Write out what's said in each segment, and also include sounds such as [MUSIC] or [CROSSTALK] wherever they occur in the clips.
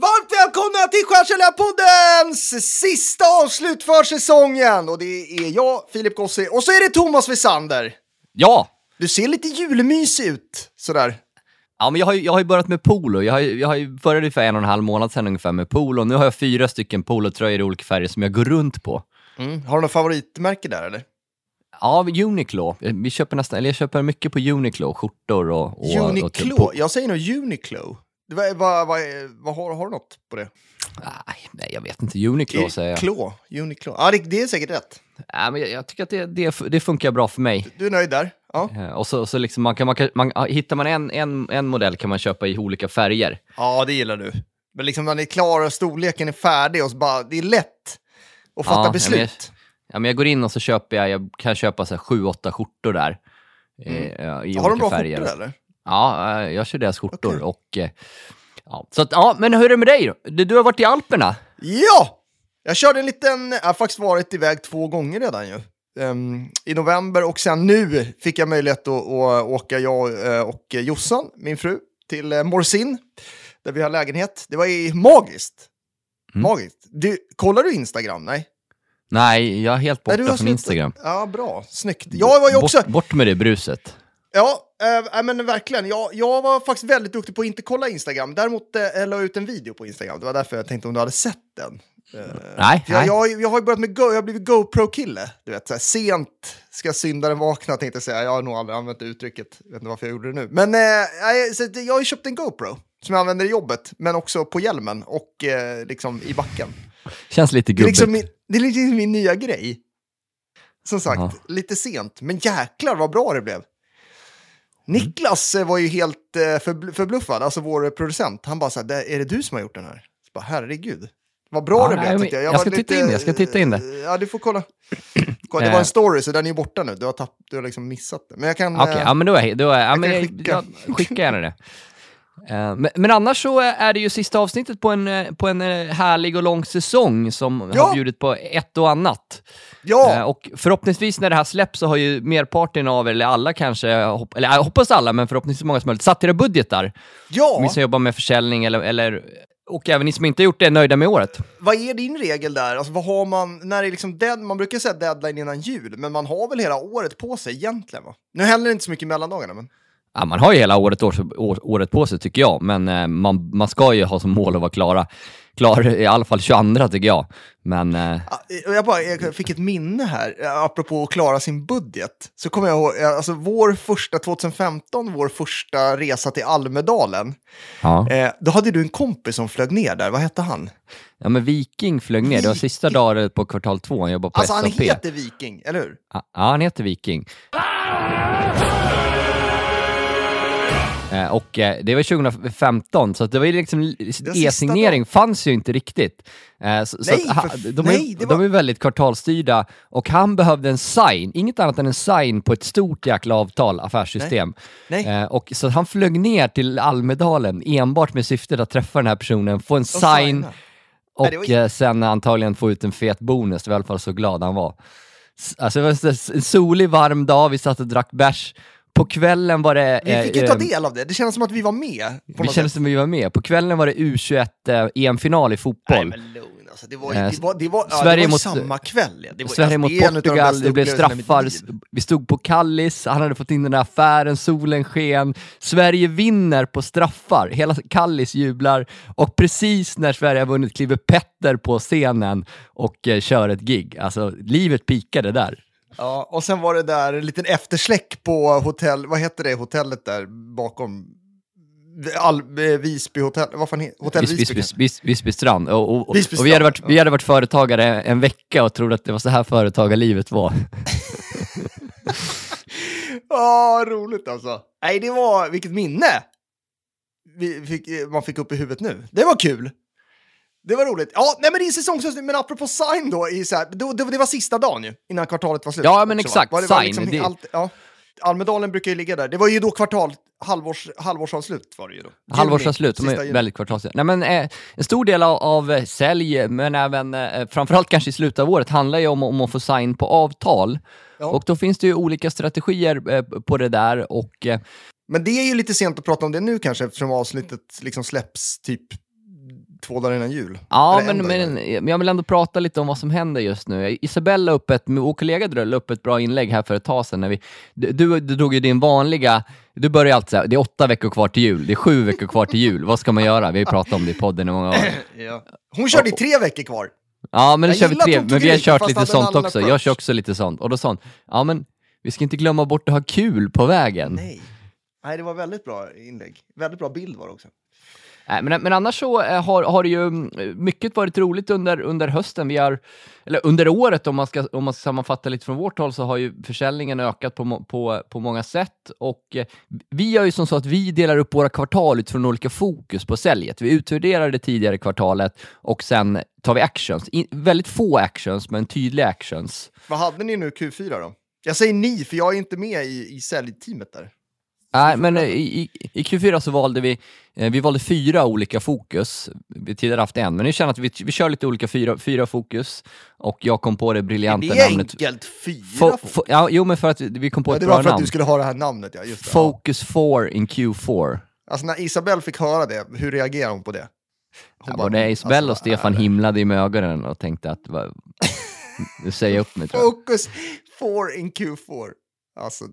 Varmt välkomna till Stjärnsäljarpoddens sista avslut för säsongen! Och det är jag, Filip Gossi, och så är det Thomas Wessander. Ja! Du ser lite julmysig ut, sådär. Ja, men jag har, ju, jag har ju börjat med polo. Jag, har, ju- jag har ju började för en och en halv månad sedan ungefär med polo. Nu har jag fyra stycken polotröjor i olika färger som jag går runt på. Har du något favoritmärke där eller? Ja, Uniqlo. Vi köper nästan, eller jag köper mycket på Uniqlo, skjortor och... och och Uniqlo? på- Jag säger nog Uniqlo. Vad, vad, vad, vad har, har du något på det? Nej, nej, jag vet inte. Uniqlo säger jag. Klo, Uniqlo. Ja, det, det är säkert rätt. Ja, men jag, jag tycker att det, det, det funkar bra för mig. Du är nöjd där? Ja. Eh, Och så, så liksom man kan, man kan, man, hittar man en, en, en modell kan man köpa i olika färger. Ja, det gillar du. Men liksom när ni är klara och storleken är färdig och så bara, det är lätt att fatta Ja, men beslut. jag- Ja, men jag går in och så köper jag, jag kan köpa så här sju, åtta skjortor där. eh, I Mm. Har olika de bra färger. skjortor eller? Ja, eh, jag kör deras skjortor. Okej. Och, eh, ja. Så att, ja, men hur är det med dig då? Du, du har varit i Alperna? Ja! Jag körde en liten, jag har faktiskt varit iväg två gånger redan ju. Ehm, I november och sen nu fick jag möjlighet att, att åka, jag eh, och Jossan, min fru, till Morsin, där vi har lägenhet. Det var ju magiskt. Mm. Magiskt. Du, kollar du Instagram? Nej? Nej, jag är helt Nej, borta har från. Instagram. Ja, bra. Snyggt. Jag var ju också... Bort, bort med det bruset. Ja, äh, men verkligen. Jag, jag var faktiskt väldigt duktig på att inte kolla Instagram. Däremot äh, jag la ut en video på Instagram. Det var därför jag tänkte om du hade sett den. Eh, Nej, jag, nej. jag, jag har ju börjat med Go, jag har blivit GoPro-kille. Du vet, så här, sent ska syndaren vakna tänkte jag säga. Jag har nog aldrig använt uttrycket. Jag vet inte varför jag gjorde det nu. Men äh, jag, så jag har ju köpt en GoPro som jag använder i jobbet, men också på hjälmen och eh, liksom i backen. Känns lite Det är, gubbigt. liksom min, det är liksom min nya grej. Som sagt, Aha. lite sent, men jäklar vad bra det blev. Niklas eh, var ju helt eh, förbl- förbluffad, alltså vår producent. Han bara så här, "Det- är det du som har gjort den här? Så bara, herregud. Vad bra Ja, det blev jag. jag var ska titta in det, jag ska titta in det. Ja, du får kolla. [CLEARS THROAT] kolla. Det var en story, så den är ju borta nu. Du har, tapp, du har liksom missat det. Men jag kan... Okej, eh, ja men då är, då är ja, jag men jag, skicka. jag, skicka gärna det. [LAUGHS] Eh, men, men annars så är det ju sista avsnittet på en, eh, på en eh, härlig och lång säsong som Ja. har bjudit på ett och annat. ja, Eh, och förhoppningsvis när det här släpps så har ju merparten av er, eller alla kanske, eller jag hoppas alla, men förhoppningsvis många som möjligt, satt era budgetar. ja. Ni som jobbar med försäljning eller, eller och även ni som inte gjort det är nöjda med året. Vad är din regel där? Alltså, vad har man, när är liksom dead, man brukar säga deadline innan jul, men man har väl hela året på sig egentligen va? Nu händer det inte så mycket i mellandagarna, men... Ja, man har ju hela året, år, år, året på sig tycker jag, men eh, man, man ska ju ha som mål att vara klara, klar i alla fall 22 tycker jag. Men eh, Ja, Jag, bara, jag fick ett minne här, eh, apropå att klara sin budget. Så kommer jag ihåg, eh, alltså vår första, 2015, vår första resa till Almedalen. ja. Eh, då hade du en kompis som flög ner där, vad hette han? ja, men Viking flög ner, det var sista dagen på kvartal två, han jobbade på Alltså han SAP. heter Viking, eller hur? Ja, han heter Viking. Eh, Och eh, det var 2015, så det var ju liksom, e-signering fanns ju inte riktigt. Eh, Så, så Nej, att, ha- för- de, nej, är, var- de är väldigt kvartalsstyrda och han behövde en sign, inget annat än en sign på ett stort jäkla avtal, affärssystem. Nej. Eh, och, så han flög ner till Almedalen enbart med syftet att träffa den här personen, få en sign signa. och Nej, var- sen antagligen få ut en fet bonus. Det var i alla fall så glad han var. Alltså det var så- en solig, varm dag, vi satt och drack bärs. På kvällen var det... Vi fick ju eh, ta eh, del av det, det kändes som att vi var med. På Vi något kände sätt. som vi var med. På kvällen var det U21 eh, i fotboll. Nej, alltså. Det var, det var, det var, ja, Sverige det var mot- samma kväll. Ja. Det var, Sverige alltså, mot det Portugal, det blev straffar. Vi stod på Kallis, han hade fått in den där affären, solen sken. Sverige vinner på straffar. Hela Kallis jublar och precis när Sverige har vunnit kliver Petter på scenen och eh, kör ett gig. Alltså, livet pikade där. Ja, och sen var det där en liten eftersläck på hotell, vad heter det hotellet där bakom? All, eh, Visby hotell, vad fan heter Hotell Visby? Visby? Visby, Visby, strand. Och, och, och, Visby och vi, hade strand, varit, vi hade varit företagare en vecka och trodde att det var så här företagarlivet var. [LAUGHS] Ja, roligt alltså. Nej, det var, vilket minne! vi fick, man fick upp i huvudet nu. Det var kul! Det var roligt. Ja, nej men det är säsongsavslutning, men apropå sign då, i så här, då det, det var sista dagen ju, innan kvartalet var slut. Ja, men också, va? exakt, Var det var sign, det- allt, ja. Almedalen brukar ju ligga där. Det var ju då kvartal, halvårs, halvårsavslut var det ju då. Halvårsavslut, de är väldigt kvartalsliga. Nej, men, eh, en stor del av, av eh, sälj, men även eh, framförallt kanske i slutet av året, handlar ju om, om att få sign på avtal. Ja. Och då finns det ju olika strategier eh, på det där och eh, Men det är ju lite sent att prata om det nu kanske, eftersom avsnittet liksom släpps typ två dagar innan jul. Ja, men, men, men jag vill ändå prata lite om vad som händer just nu. Isabella upp ett, vår kollega la upp ett bra inlägg här för ett tag sedan. När vi, du, du, du drog ju din vanliga, du börjar alltid säga det är åtta veckor kvar till jul, det är sju veckor kvar till jul, vad ska man göra? Vi har ju pratat om det i podden i många år. [CLEARS THROAT] Ja. Hon körde i tre veckor kvar. Ja, men det Jag kör vi tre, men vi har kört lite sånt också. approach. Jag kör också lite sånt. Och då sa hon, ja men vi ska inte glömma bort att ha kul på vägen. Nej. Nej, det var väldigt bra inlägg. Väldigt bra bild var det också. Nej, men, men annars så eh, har, har det ju mm, mycket varit roligt under, under hösten. Vi har, eller under året, om man, ska, om man ska sammanfatta lite från vårt håll, så har ju försäljningen ökat på, på, på många sätt. Och eh, vi gör ju som så att vi delar upp våra kvartal utifrån olika fokus på säljet. Vi utvärderar det tidigare kvartalet och sen tar vi actions. In, väldigt få actions, men tydliga actions. Vad hade ni nu Q4 då? Jag säger ni, för jag är inte med i, i säljteamet där. Nej, men eh, i, i, i Q4 så valde vi, eh, vi valde fyra olika fokus. Vi har tidigare haft en, men nu känner att vi, vi kör lite olika fyra, fyra fokus. Och jag kom på det briljanta det är namnet. enkelt, fyra Fo, folk. fo, ja, jo, men för att vi- kom på Ja, ett det bra var för att namn. du skulle ha det här namnet, ja. Just det, ja. Focus 4 in Q4. Alltså när Isabelle fick höra det, hur reagerade hon på det? Hon Ja, bara, både Isabelle och alltså, Stefan äh, himlade i med ögonen och tänkte att nu säger jag upp mig tror jag. Focus 4 in Q4. Alltså,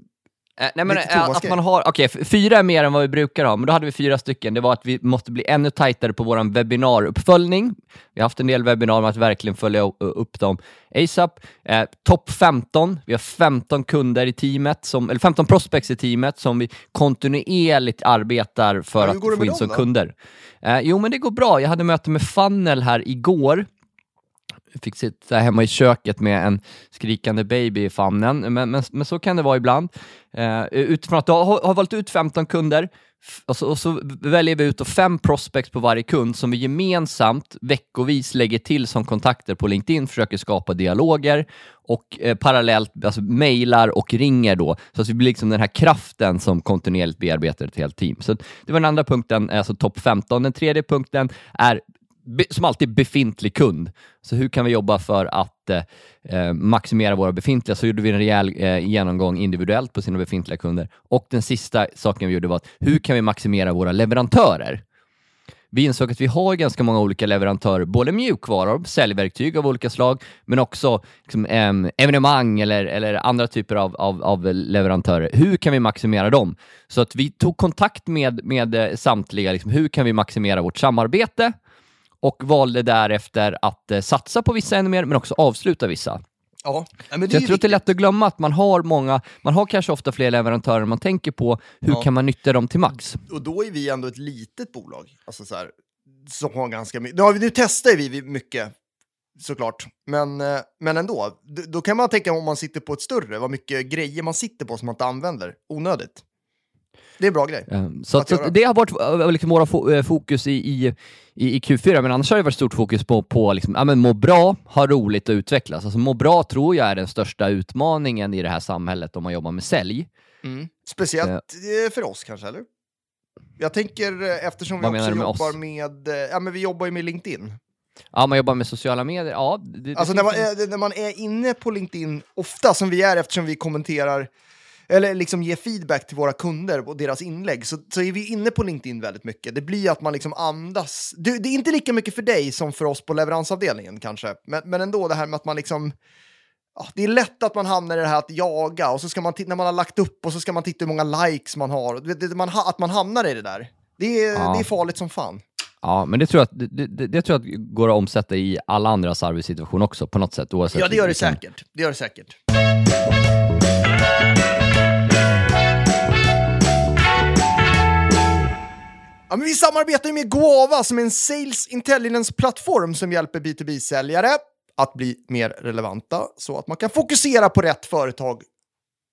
Eh, nej, men, eh, att man har, f- fyra är mer än vad vi brukar ha, men då hade vi fyra stycken. Det var att vi måste bli ännu tajtare på vår webbinaruppföljning. Vi har haft en del webbinar med att verkligen följa upp dem ASAP. Eh, Topp 15, vi har 15 kunder i teamet, som, eller 15 prospects i teamet som vi kontinuerligt arbetar för Ja, att få in som då? kunder. Eh, jo, men det går bra. Jag hade möte med Funnel här igår fick sitta hemma i köket med en skrikande baby i famnen, men, men, men så kan det vara ibland. Eh, utifrån att du har, har valt ut 15 kunder, och så, och så väljer vi ut fem prospects på varje kund som vi gemensamt veckovis lägger till som kontakter på LinkedIn, försöker skapa dialoger och eh, parallellt alltså, mejlar och ringer då, så att vi blir liksom den här kraften som kontinuerligt bearbetar ett helt team. Så det var den andra punkten, alltså topp 15. Den tredje punkten är som alltid befintlig kund. Så hur kan vi jobba för att eh, eh, maximera våra befintliga? Så gjorde vi en rejäl eh, genomgång individuellt på sina befintliga kunder. Och den sista saken vi gjorde var att hur kan vi maximera våra leverantörer? Vi insåg att vi har ganska många olika leverantörer, både mjukvaror, säljverktyg av olika slag, men också liksom, eh, evenemang eller, eller andra typer av, av, av leverantörer. Hur kan vi maximera dem? Så att vi tog kontakt med, med eh, samtliga, liksom, hur kan vi maximera vårt samarbete? Och valde därefter att eh, satsa på vissa ännu mer, men också avsluta vissa. ja. Men är jag tror att det är viktigt. lätt att glömma att man har många, man har kanske ofta fler leverantörer än man tänker på. Hur Ja. kan man nyttja dem till max? Och då är vi ändå ett litet bolag. Alltså så här, som har ganska mycket. Nu, nu testar vi mycket, såklart. Men, eh, men ändå, då kan man tänka om man sitter på ett större, vad mycket grejer man sitter på som man inte använder. Onödigt. Det är en bra grej. Eh, Så, Att så att det har varit eh, liksom våra eh, fokus i, i, i, i Q4, men annars har det varit stort fokus på, på liksom, ja, men må bra, ha roligt och utvecklas. Alltså må bra tror jag är den största utmaningen i det här samhället om man jobbar med sälj. Speciellt eh, för oss kanske, eller? Jag tänker eh, eftersom vi Vad också med jobbar oss? med, eh, ja men vi jobbar ju med LinkedIn. Ja, man jobbar med sociala medier, ja. Det, det Alltså när man, en- är, när man är inne på LinkedIn, ofta som vi är eftersom vi kommenterar eller liksom ger feedback till våra kunder och deras inlägg, så, så är vi inne på LinkedIn väldigt mycket. Det blir att man liksom andas. Det, det är inte lika mycket för dig som för oss på leveransavdelningen kanske, men, men ändå det här med att man liksom Ja, det är lätt att man hamnar i det här att jaga och så ska man titta när man har lagt upp och så ska man titta hur många likes man har. Du det- Man, att man hamnar i det där. Det är, Ja. det är farligt som fan. Ja, men det tror jag att, det, det, det tror jag att går att omsätta i alla andras arbetssituation också på något sätt. Oavsett Ja, det gör det liksom- säkert. Det gör det säkert. Ja, vi samarbetar ju med Goava som är en Sales Intelligence-plattform som hjälper B2B-säljare att bli mer relevanta så att man kan fokusera på rätt företag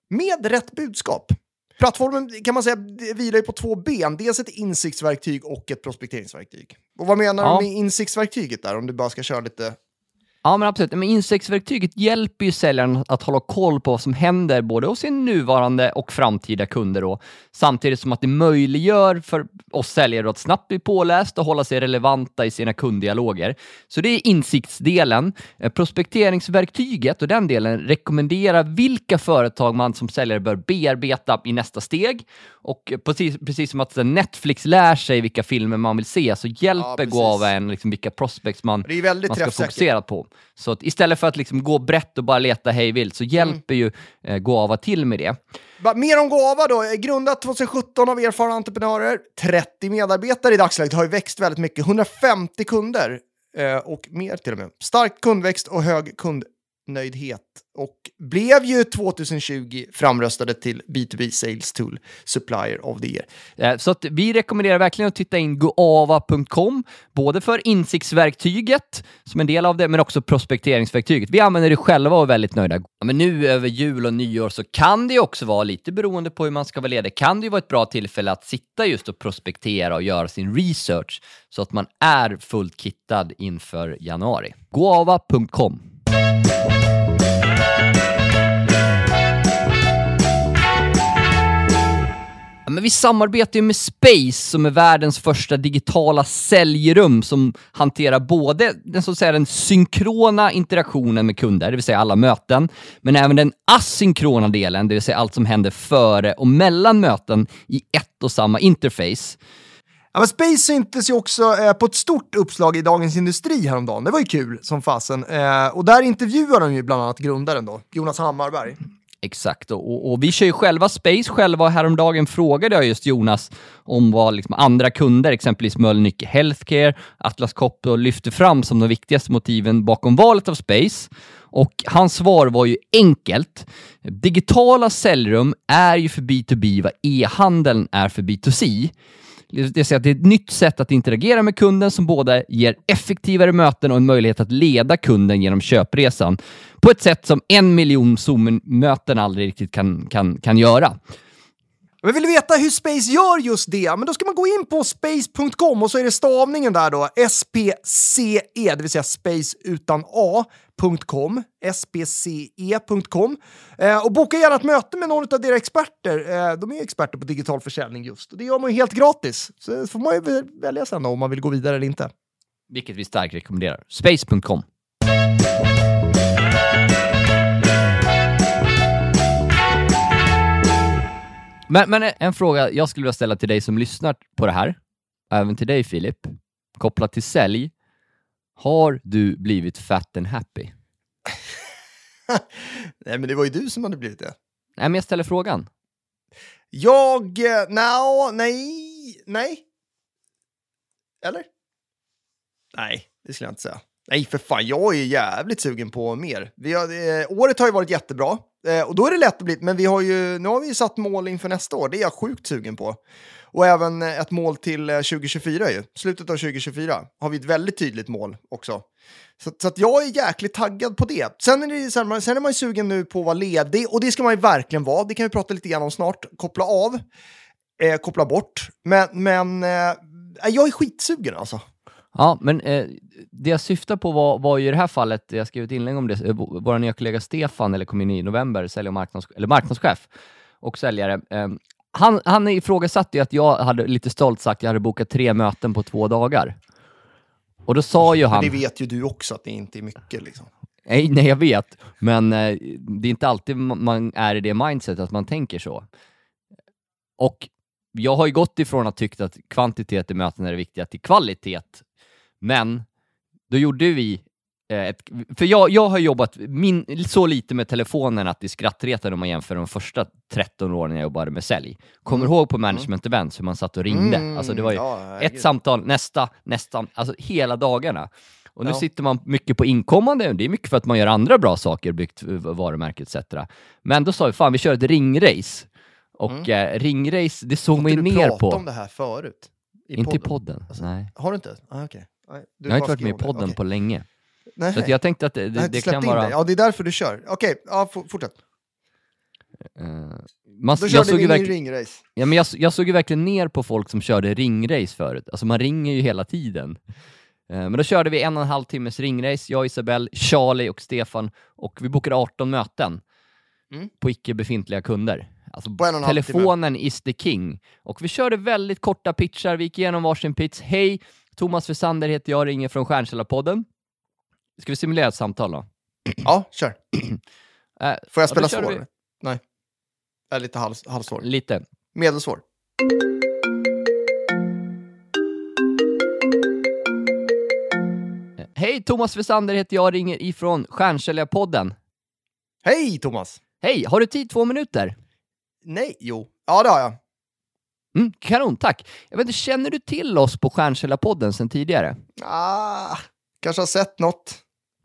med rätt budskap. Plattformen kan man säga vilar ju på två ben. Dels ett insiktsverktyg och ett prospekteringsverktyg. Och vad menar Ja. du med insiktsverktyget där? Om du bara ska köra lite... Ja, men absolut. Men insektsverktyget hjälper ju säljaren att hålla koll på vad som händer både hos sin nuvarande och framtida kunder då, samtidigt som att det möjliggör för oss säljare att snabbt bli påläst och hålla sig relevanta i sina kunddialoger. Så det är insiktsdelen. Eh, Prospekteringsverktyget och den delen rekommenderar vilka företag man som säljare bör bearbeta i nästa steg. Och precis, precis som att Netflix lär sig vilka filmer man vill se så hjälper precis. Gåva en liksom vilka prospects man man ska fokusera på. Så att istället för att liksom gå brett och bara leta hej vilt så hjälper ju eh, Gåva till med det. Mer om Gåva då. Grundat 2017 av erfarna entreprenörer. 30 medarbetare i dagsläget. Har ju växt väldigt mycket. 150 kunder. Eh, och mer till och med. Stark kundväxt och hög kundnöjdhet. Och blev ju 2020 framröstade till B2B Sales Tool Supplier of the Year. Eh, Så att vi rekommenderar verkligen att titta in goava.com, både för insiktsverktyget som en del av det, men också prospekteringsverktyget. Vi använder det själva och är väldigt nöjda. Men nu över jul och nyår så kan det ju också vara, lite beroende på hur man ska vara ledig, kan det ju vara ett bra tillfälle att sitta just och prospektera och göra sin research så att man är fullt kittad inför januari. goava.com men vi samarbetar ju med Space som är världens första digitala säljrum som hanterar både den, så att säga, den synkrona interaktionen med kunder, det vill säga alla möten, men även den asynkrona delen, det vill säga allt som händer före och mellan möten i ett och samma interface. Ja, men Space syntes ju också eh, på ett stort uppslag i Dagens Industri häromdagen. Det var ju kul som fasen. Eh, och där intervjuar de ju bland annat grundaren då, Jonas Hammarberg. Exakt, och, och, vi kör ju själva Space själva. Häromdagen frågade jag just Jonas om vad liksom andra kunder, exempelvis Mölnlycke Healthcare, Atlas Copco, lyfter fram som de viktigaste motiven bakom valet av Space. Och hans svar var ju enkelt. Digitala säljrum är ju för B2B vad e-handeln är för B2C. Det vill säga att det är ett nytt sätt att interagera med kunden som både ger effektivare möten och en möjlighet att leda kunden genom köpresan på ett sätt som en miljon Zoom-möten aldrig riktigt kan, kan, kan göra. Men vill du veta hur Space gör just det? Men då ska man gå in på space.com och så är det stavningen där då, SPCE, det vill säga space utan A spce.com. Eh, och boka gärna ett möte med någon av deras experter. Eh, de är ju experter på digital försäljning just. Och det gör man ju helt gratis. Så får man ju välja sen då om man vill gå vidare eller inte. Vilket vi starkt rekommenderar. Space.com. Men, men en fråga jag skulle vilja ställa till dig som lyssnar på det här, även till dig Filip, kopplat till sälj. Har du blivit fat and happy? [LAUGHS] Nej, men det var ju du som hade blivit det. Nej, men jag ställer frågan. Jag... eh, Nja, nej, nej. Eller? Nej, det skulle jag inte säga. Nej, för fan, jag är jävligt sugen på mer. Vi har, eh, året har ju varit jättebra eh, och då är det lätt att bli, men vi har ju, nu har vi ju satt mål inför nästa år. Det är jag sjukt sugen på. Och även eh, ett mål till eh, 2024 ju. Slutet av 2024 har vi ett väldigt tydligt mål också. Så, så att jag är jäkligt taggad på det. Sen är, det, så här, man- sen är man ju sugen nu på att vara ledig och det ska man ju verkligen vara. Det kan vi prata lite grann om snart. Koppla av, eh, koppla bort. Men, men eh, jag är skitsugen alltså. Ja, men eh, det jag syftar på var, var ju i det här fallet, jag skrev ett inlägg om det, eh, vår vår nya kollega Stefan, eller kom in i november, sälj och marknads, eller marknadschef och säljare. Eh, han, han ifrågasatte ju att jag hade lite stolt sagt att jag hade bokat tre möten på två dagar. Och då sa ju Men han... det vet ju du också att det inte är mycket liksom. Nej, nej, jag vet. Men eh, det är inte alltid ma- man är i det mindset att man tänker så. Och jag har ju gått ifrån att tycka att kvantitet i möten är det viktiga till kvalitet. Men då gjorde vi ett, för jag, jag har jobbat min, så lite med telefonen att det är skrattretande om man jämför de första 13 åren jag jobbade med sälj. Kommer du ihåg på management events hur man satt och ringde? Mm, alltså det var ju ja, ett samtal, nästa, nästa, alltså hela dagarna. Och nu Ja. sitter man mycket på inkommande, det är mycket för att man gör andra bra saker, byggt eh, varumärke etc. Men då sa vi, fan vi kör ett ringrace. Och eh, ringrace, det såg man ju Mm. du ner på. om det här förut? I Inte i podden? podden, Alltså, nej. Har du inte? Ah. Nej, du Jag har inte varit med i podden Okej. på länge. Nej, Så jag tänkte att det, det, det kan vara... dig. Ja, det är därför du kör. Okej, ja, for- fortsätt. Eh, man, Då körde vi verkligen, ringrace. ja, men jag, jag såg ju verkligen ner på folk som körde ringrace förut. Alltså man ringer ju hela tiden. Eh, men då körde vi en och en halv timmes ringrace, jag, Isabelle, Charlie och Stefan och vi bokade 18 möten Mm. på icke befintliga kunder. Alltså, telefonen is the king. Och vi körde väldigt korta pitchar, vi gick igenom varsin pitch. Hej, Thomas Wessander heter jag, ringer från Stjärnkällarpodden. Ska vi simulera ett samtal då? [CLEARS THROAT] Ja, kör. [CLEARS THROAT] Eh, Får jag Ja, spela kör svår? vi. Nej. Är lite hals, halvsvår. lite. Medelsvår. Hej, Thomas Wessander heter jag, ringer ifrån Stjärnkällarpodden. Hej Thomas! Hej, har du tid två minuter? Nej, jo. Ja, det har jag. Mm, kanon, tack. Jag vet inte, känner du till oss på Stjärnkällarpodden sedan tidigare? Ah, kanske har sett något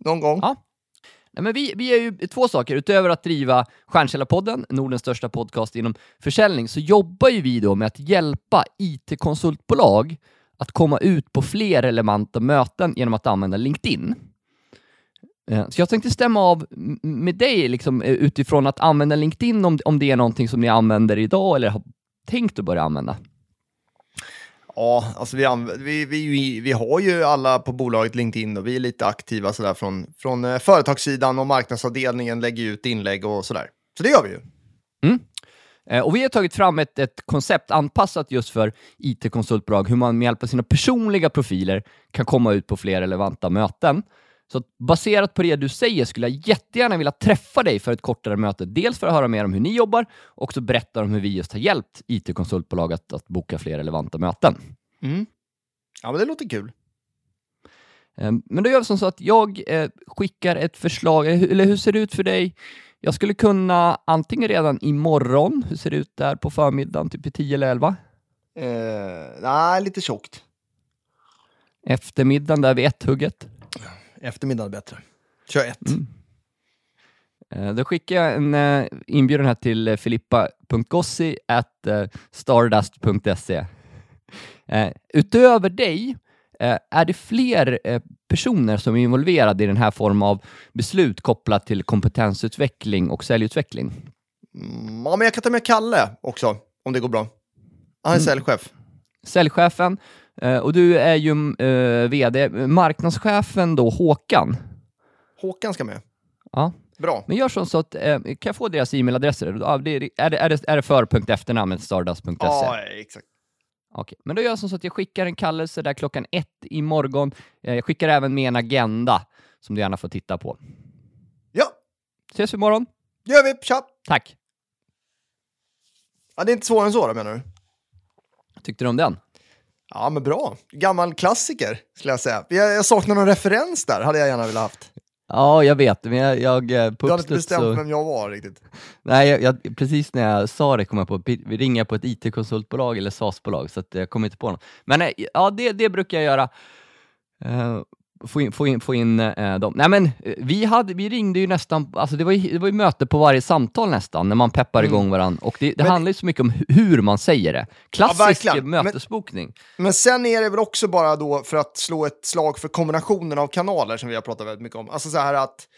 någon gång. Ja. Nej, men vi, vi är ju två saker. Utöver att driva Stjärnkällarpodden, Nordens största podcast inom försäljning, så jobbar ju vi då med att hjälpa IT-konsultbolag att komma ut på fler relevanta möten genom att använda LinkedIn. Eh, så jag tänkte stämma av med dig liksom, eh, utifrån att använda LinkedIn om, om det är någonting som ni använder idag eller har tänkt att börja använda. Ja, alltså vi, vi, vi, vi har ju alla på bolaget LinkedIn och vi är lite aktiva sådär från, från eh, företagssidan och marknadsavdelningen lägger ut inlägg och sådär. Så det gör vi ju. Mm. Eh, och vi har tagit fram ett, ett koncept anpassat just för IT-konsultbolag, hur man med hjälp av sina personliga profiler kan komma ut på fler relevanta möten. Så baserat på det du säger skulle jag jättegärna vilja träffa dig för ett kortare möte. Dels för att höra mer om hur ni jobbar och också berätta om hur vi just har hjälpt IT-konsultbolag att, att boka fler relevanta möten. Ja, men det låter kul. Eh, Men då gör vi som så att jag eh, skickar ett förslag, eller hur- eller hur ser det ut för dig? Jag skulle kunna antingen redan imorgon, hur ser det ut där på förmiddagen, typ i 10 eller 11? Eh, nej, lite tjockt. Eftermiddagen där vid ett-hugget. Eftermiddag bättre. Kör ett. Eh, Då skickar jag en eh, inbjudan här till eh, filippa.gossi at stardust.se. Utöver dig, är det fler personer som är involverade i den här formen av beslut kopplat till kompetensutveckling och säljutveckling? Mm, ja, men jag kan ta med Kalle också, om det går bra. Han är säljchef. Säljchefen, och du är ju eh, VD. Marknadschefen då, Håkan. Håkan ska med. Ja. Bra. Men gör som så att, eh, kan jag få deras e-mailadresser? Är, det, är, det, är det för efternamnet stardust.se? Ja, exakt. Okej, men då gör jag som så att jag skickar en kallelse där klockan ett imorgon. Eh, Jag skickar även med en agenda som du gärna får titta på. Ja, Ses vi imorgon. gör vi. Tja! Tack! Ja, det är inte svårare än så då, menar du? Tyckte du om den? Ja, men bra. Gammal klassiker, skulle jag säga. Jag, jag saknar någon referens där, hade jag gärna velat haft. Ja, jag vet, men jag, jag eh, Du hade inte bestämt så... vem jag var riktigt. Nej, jag, jag, precis när jag sa det kom jag på, vi ringer på ett IT-konsultbolag eller SaaS-bolag, så att jag kom inte på något. Men eh, ja, det, det brukar jag göra. Eh, få in, få in, få in eh, dem. Nej men, eh, vi, hade, vi ringde ju nästan, alltså det var ju, det var ju möte på varje samtal nästan, när man peppar Mm. igång varandra. Och det, det Men- handlar ju så mycket om hu- hur man säger det. Klassisk verkligen. Men- mötesbokning. Men sen är det väl också bara då för att slå ett slag för kombinationen av kanaler som vi har pratat väldigt mycket om. Alltså så här att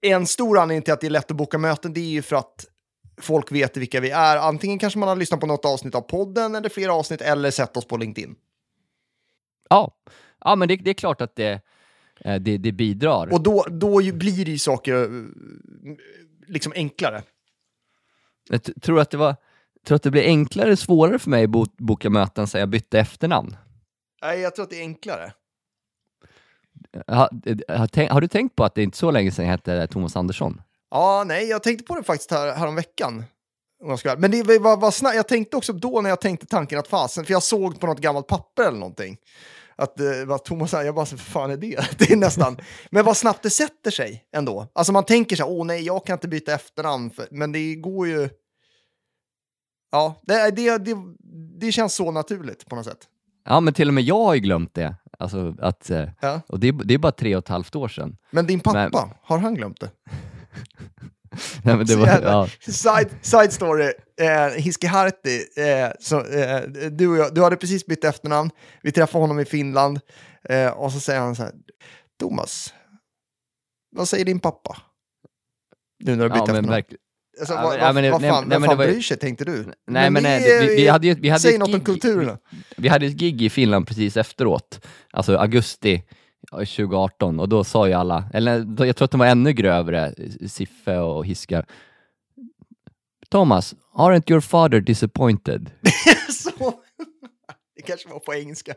en stor anledning till att det är lätt att boka möten, det är ju för att folk vet vilka vi är. Antingen kanske man har lyssnat på något avsnitt av podden eller flera avsnitt eller sett oss på LinkedIn. Ja, ja men det, det är klart att det, eh, det, det bidrar. Och då, då blir ju saker eh, liksom enklare. Jag tror att det var tror att det blir enklare eller svårare för mig att bo, boka möten sen jag bytte efternamn. Nej, jag tror att det är enklare. Har, har, har du tänkt på att det inte är så länge sedan jag hette Thomas Andersson? Ja, nej, jag tänkte på det faktiskt här, här om jag ska, men det var, var snabbt. Jag tänkte också då när jag tänkte tanken att fasen, för jag såg på något gammalt papper eller någonting. Att det var Thomas, jag bara, så vad fan är det? [LAUGHS] Det är nästan, men vad snabbt det sätter sig ändå. Alltså man tänker så här, åh nej, jag kan inte byta efternamn, för, men det går ju... Ja, det, det, det, det känns så naturligt på något sätt. Ja, men till och med jag har ju glömt det. Alltså att, eh, Ja. och det, är- det är bara tre och ett halvt år sedan. Men din pappa, Men- har han glömt det? [LAUGHS] [LAUGHS] Nej, men det var, ja. Side, side story, eh, Hiskiharti, eh, så, eh, du och jag, du hade precis bytt efternamn, vi träffade honom i Finland eh, och så säger han så här, Thomas, vad säger din pappa? Nu när du har ja, bytt men efternamn. Alltså, Ja, vad, men- ja, vad, men det- vad nej, fan, nej, vem fan var bryr sig, tänkte du? Nej, Men men nej, vi, vi hade ju, vi hade Säg något om gig- kulturerna. Vi hade ett gig i Finland precis efteråt, alltså augusti ja, 2018, och då sa ju alla, eller jag tror att de var ännu grövre, Siffe och Hiskar. Thomas, aren't your father disappointed? [LAUGHS] Så, det kanske var på engelska.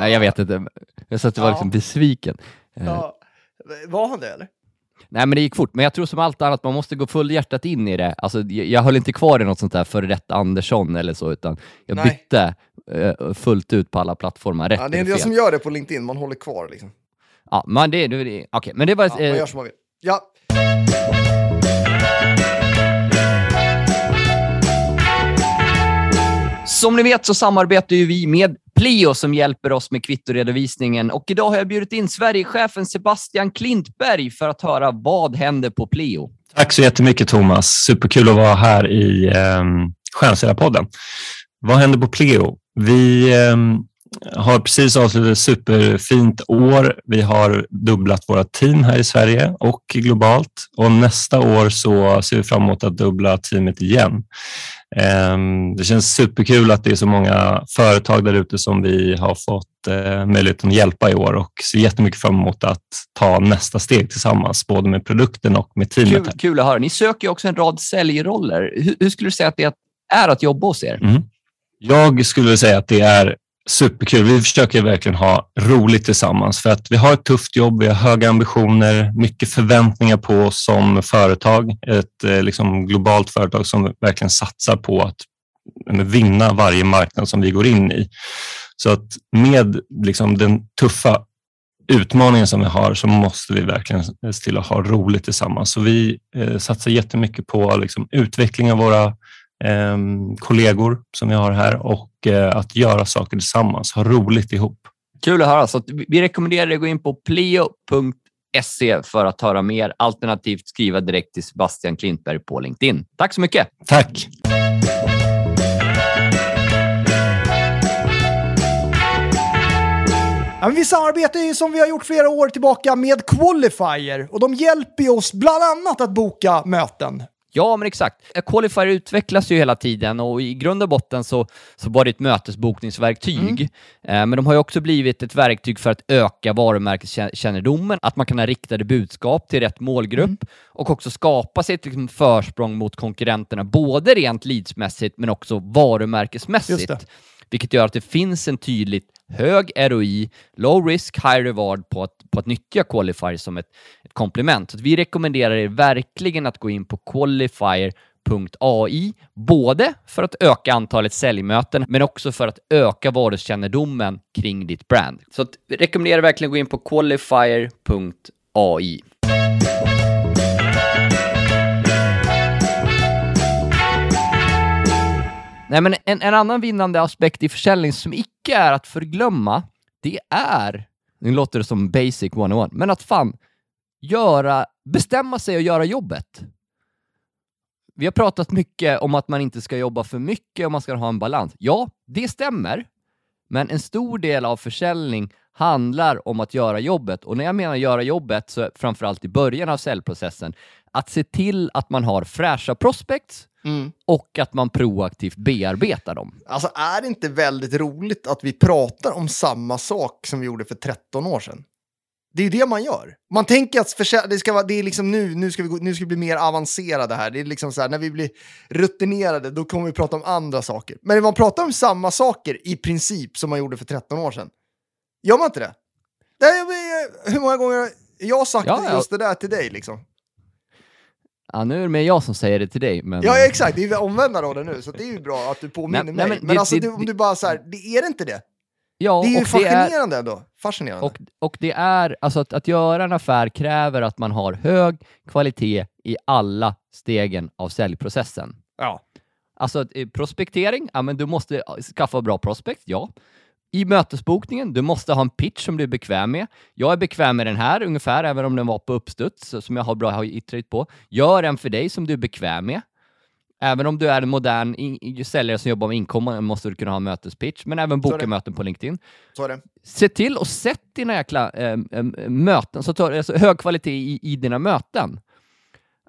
Nej, Jag vet inte, jag sa att det var Ja. liksom besviken. Eh, Ja. Var han det eller? Nej men det gick fort, men jag tror som allt annat, man måste gå fullhjärtat in i det. Alltså, jag, jag höll inte kvar i något sånt där före detta Andersson eller så, utan jag Nej. bytte fullt ut på alla plattformar, rätt Ja, det är fel. som gör det på LinkedIn, man håller kvar liksom. Ja, men det, det, det okej, men det var... Ja, man eh, gör som man vill. Ja, Som ni vet så samarbetar ju vi med Plio som hjälper oss med kvittoredovisningen och idag har jag bjudit in Sverigechefen Sebastian Klintberg för att höra vad händer på Plio. Tack så jättemycket Thomas. Superkul att vara här i eh, Stjärnsäljarpodden. Vad händer på Pleo? Vi eh, har precis avslutat ett superfint år. Vi har dubblat våra team här i Sverige och globalt och nästa år så ser vi fram emot att dubbla teamet igen. Eh, det känns superkul att det är så många företag där ute som vi har fått eh, möjligheten att hjälpa i år och ser jättemycket fram emot att ta nästa steg tillsammans, både med produkten och med teamet. Kul, kul att höra. Ni söker också en rad säljroller. Hur, hur skulle du säga att det är att jobba hos er? Mm. Jag skulle säga att det är superkul. Vi försöker verkligen ha roligt tillsammans för att vi har ett tufft jobb, vi har höga ambitioner, mycket förväntningar på oss som företag. Ett eh, liksom, globalt företag som verkligen satsar på att eh, vinna varje marknad som vi går in i. Så att med liksom, den tuffa utmaningen som vi har så måste vi verkligen se till att ha roligt tillsammans. Så vi eh, satsar jättemycket på liksom, utveckling av våra eh, kollegor som vi har här och eh, att göra saker tillsammans, ha roligt ihop. Kul att höra. Så att vi- rekommenderar dig att gå in på plio.se för att höra mer, alternativt skriva direkt till Sebastian Klintberg på LinkedIn. Tack så mycket! Tack! Ja, vi samarbetar ju som vi har gjort flera år tillbaka med Qualifier och de hjälper oss bland annat att boka möten. Ja, men exakt. Qualifier utvecklas ju hela tiden och i grund och botten så, så var det ett mötesbokningsverktyg. Eh, men de har ju också blivit ett verktyg för att öka varumärkeskännedomen, att man kan ha riktade budskap till rätt målgrupp och också skapa sig ett liksom, försprång mot konkurrenterna, både rent leadsmässigt men också varumärkesmässigt. Vilket gör att det finns en tydligt hög ROI, low risk, high reward på att, på att nyttja Qualifier som ett, ett komplement. Så att vi rekommenderar er verkligen att gå in på qualifier.ai, både för att öka antalet säljmöten, men också för att öka varukännedomen kring ditt brand. Så att vi rekommenderar verkligen att gå in på qualifier.ai. Nej, men en, en annan vinnande aspekt i försäljning som icke är att förglömma, det är, nu låter det som basic 101, men att fan göra, bestämma sig och göra jobbet. Vi har pratat mycket om att man inte ska jobba för mycket och man ska ha en balans. Ja, det stämmer, men en stor del av försäljning handlar om att göra jobbet. Och när jag menar göra jobbet så framförallt i början av säljprocessen att se till att man har fräscha prospects och att man proaktivt bearbetar dem. Alltså är det inte väldigt roligt att vi pratar om samma sak som vi gjorde för 13 år sedan? Det är ju det man gör. Man tänker att det ska vara, det är liksom nu, nu ska, vi gå, nu ska vi bli mer avancerade här. Det är liksom så här, när vi blir rutinerade, då kommer vi prata om andra saker. Men man pratar om samma saker i princip som man gjorde för 13 år sedan. Gör man inte det? Nej, men, hur många gånger har jag sagt Ja, ja. just det där till dig liksom? Ja, nu är det mer jag som säger det till dig, men... Ja, exakt. Det är omvända rollen nu, så det är ju bra att du påminner Nej, mig. nej, men men det- alltså, det- du, om du bara så här, det är det inte det? ja, Det är ju det är, fascinerande ändå. Fascinerande. och, och det är, alltså att, att göra en affär kräver att man har hög kvalitet i alla stegen av säljprocessen. ja. Alltså eh, prospektering, ja men du måste eh, skaffa bra prospect, ja. I mötesbokningen, du måste ha en pitch som du är bekväm med. Jag är bekväm med den här ungefär, även om den var på uppstuds, som jag har bra har iterate på. Gör en för dig som du är bekväm med. Även om du är en modern säljare som jobbar med inkommande måste du kunna ha en mötespitch, men även boka möten på LinkedIn. Se till och sätt dina jäkla eh, eh, möten, så tar, alltså, hög kvalitet i, i dina möten.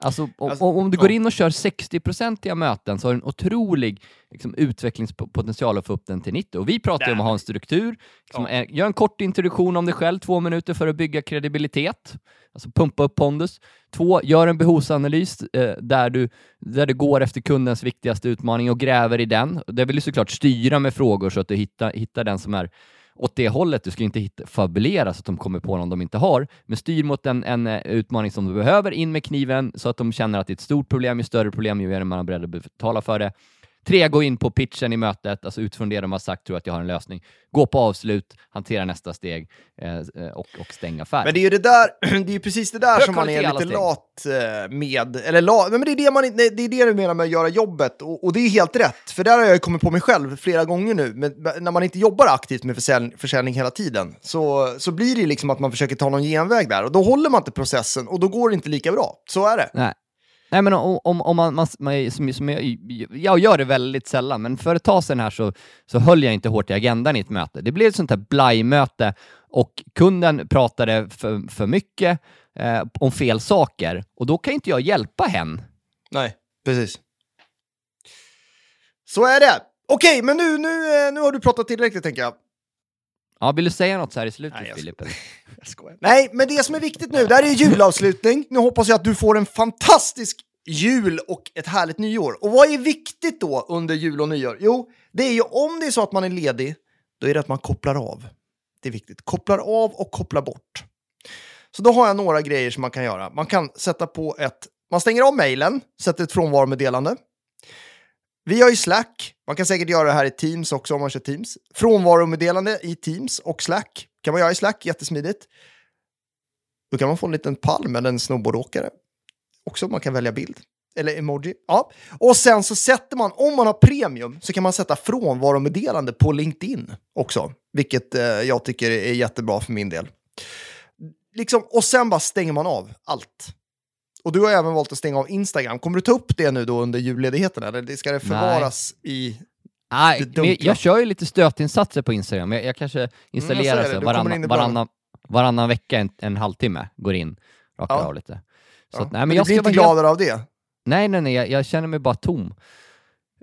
Alltså, om, Alltså, om du går in och kör 60-procentiga möten så har du en otrolig liksom, utvecklingspotential att få upp den till 90. Och vi pratar ju om att ha en struktur. Liksom, Ja. Gör en kort introduktion om dig själv, två minuter för att bygga kredibilitet. Alltså pumpa upp pondus. Två, gör en behovsanalys eh, där, du, där du går efter kundens viktigaste utmaning och gräver i den. Det vill du såklart styra med frågor så att du hittar, hittar den som är åt det hållet. Du ska inte hitta, fabulera så att de kommer på någon de inte har, men styr mot en, en eh, utmaning som du behöver, in med kniven så att de känner att det är ett stort problem. Ju större problem, ju mer är beredd att betala för det. Tre, gå in på pitchen i mötet, alltså utifrån det de har sagt, tror att jag har en lösning. Gå på avslut, hantera nästa steg eh, eh, och, och stäng affären. Men det är ju det där, [CLEARS THROAT] det är precis det där som man är lite steg. lat eh, med. Eller lat, men det är det, man, nej, det är det du menar med att göra jobbet. Och, och det är helt rätt, för där har jag ju kommit på mig själv flera gånger nu. Men när man inte jobbar aktivt med försäljning, försäljning hela tiden så, så blir det liksom att man försöker ta någon genväg där. Och då håller man inte processen och då går det inte lika bra. Så är det. Nej. Nej, men om, om, om man, man, man som, som jag, jag gör det väldigt sällan, men för ett tag sedan här så, så höll jag inte hårt i agendan i ett möte. Det blev ett sånt här blajmöte och kunden pratade för, för mycket eh, om fel saker och då kan inte jag hjälpa hen. Nej, precis. Så är det. Okej, men nu, nu, eh, nu har du pratat tillräckligt tänker jag. Ja, vill du säga något så här i slutet, Nej, Filip? [LAUGHS] Jag skojar. Nej, men det som är viktigt nu, det här är julavslutning. Nu hoppas jag att du får en fantastisk jul och ett härligt nyår. Och vad är viktigt då under jul och nyår? Jo, det är ju om det är så att man är ledig, då är det att man kopplar av. Det är viktigt. Kopplar av och kopplar bort. Så då har jag några grejer som man kan göra. Man kan sätta på ett... Man stänger av mejlen, sätter ett frånvaromeddelande. Vi har ju Slack. Man kan säkert göra det här i Teams också om man kör Teams. Frånvaromeddelande i Teams och Slack kan man göra i Slack, jättesmidigt. Då kan man få en liten palm med en snowboardåkare. Också man kan välja bild. Eller emoji. Ja. Och sen så sätter man, om man har premium, så kan man sätta frånvaromeddelande på LinkedIn också. Vilket eh, jag tycker är jättebra för min del. Liksom, och sen bara stänger man av allt. Och du har även valt att stänga av Instagram. Kommer du ta upp det nu då under julledigheten? Eller ska det förvaras i... Nej, men jag kör ju lite stötinsatser på Instagram. Jag, jag kanske jag installerar det. så Du varannan, varannan, varannan vecka, en, en halvtimme, går in, rakar Ja. av lite. Så Ja. att, nej, men men du jag blir ska inte gladare av det. Nej, nej, nej, jag, jag känner mig bara tom.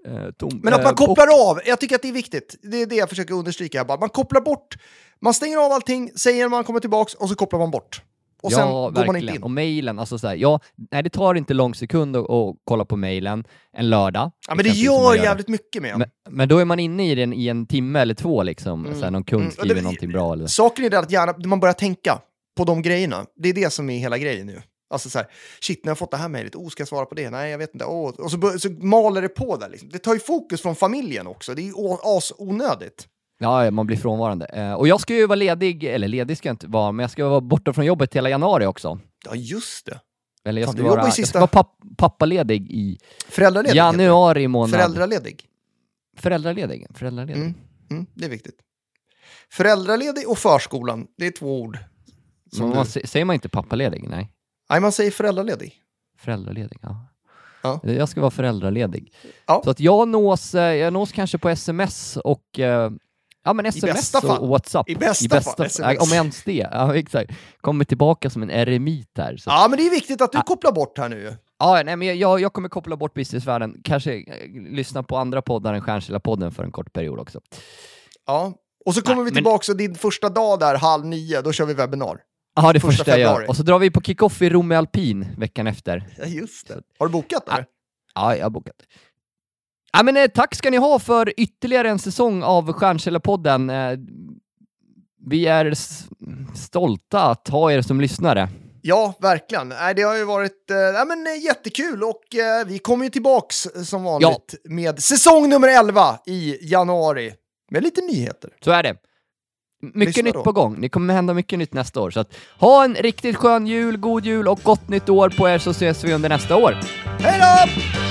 Eh, tom. Men att man Eh, kopplar av, jag tycker att det är viktigt. Det är det jag försöker understryka här. Man kopplar bort, man stänger av allting, säger man kommer tillbaks och så kopplar man bort. Och sen ja, går verkligen. man inte in. Och mejlen, alltså så här, ja, nej, det tar inte lång sekund att, att kolla på mejlen en lördag. Ja, men det exempelvis, som gör jävligt mycket med en. Men, men då är man inne i den i en timme eller två, liksom. Mm. Så här, någon kund Mm, skriver det- någonting bra. Eller... Saken är det att gärna, man börjar tänka på de grejerna. Det är det som är hela grejen nu. Alltså så här, shit, när jag fått det här mejlet, oh, ska jag svara på det? Nej, jag vet inte. Oh. Och så, så maler det på där. Liksom. Det tar ju fokus från familjen också. Det är ju as onödigt. Ja, man blir frånvarande. Eh, och jag ska ju vara ledig, eller ledig ska jag inte vara, men jag ska vara borta från jobbet hela januari också. Ja, just det. Eller jag Fan, ska, jobbar vara, ju jag sista- ska vara papp, pappaledig i Föräldraledig. januari månad. Föräldraledig. Föräldraledig. Föräldraledig. Mm. Mm, det är viktigt. Föräldraledig och förskolan, det är två ord. Som man, du... sä- säger man inte pappaledig? Nej. Nej, man säger föräldraledig. Föräldraledig, ja. Ja. Jag ska vara föräldraledig. Ja. Så att jag nås, eh, jag nås kanske på sms och eh, Ja men sms bästa och fall. WhatsApp. I bästa fall, Nej, SMS. Om ens det. Ja, exakt. Kommer tillbaka som en eremit här. Så. Ja, men det är viktigt att du Ah. kopplar bort här nu. Ja, nej, men jag, jag kommer koppla bort businessvärlden. Kanske eh, lyssna på andra poddar än Stjärnkilla-podden för en kort period också. Ja. Och så kommer Nej, vi men- tillbaka och din första dag där, halv nio, då kör vi webbinar. Ja, det Första första jag gör. Och så drar vi på kick-off i Romme Alpin veckan efter. Ja, just det. Har du bokat Ah. eller? Ja, jag har bokat. Ja, men, eh, tack ska ni ha för ytterligare en säsong av Stjärnkällarpodden. Eh, vi är stolta att ha er som lyssnare. Ja, verkligen. Det har ju varit eh, ja, men, eh, jättekul och eh, vi kommer ju tillbaks eh, som vanligt med säsong nummer 11 i januari. Med lite nyheter. Så är det. Mycket Lyssna nytt då. på gång. Det kommer hända mycket nytt nästa år. Så att, ha en riktigt skön jul, god jul och gott nytt år på er så ses vi under nästa år. Hej då!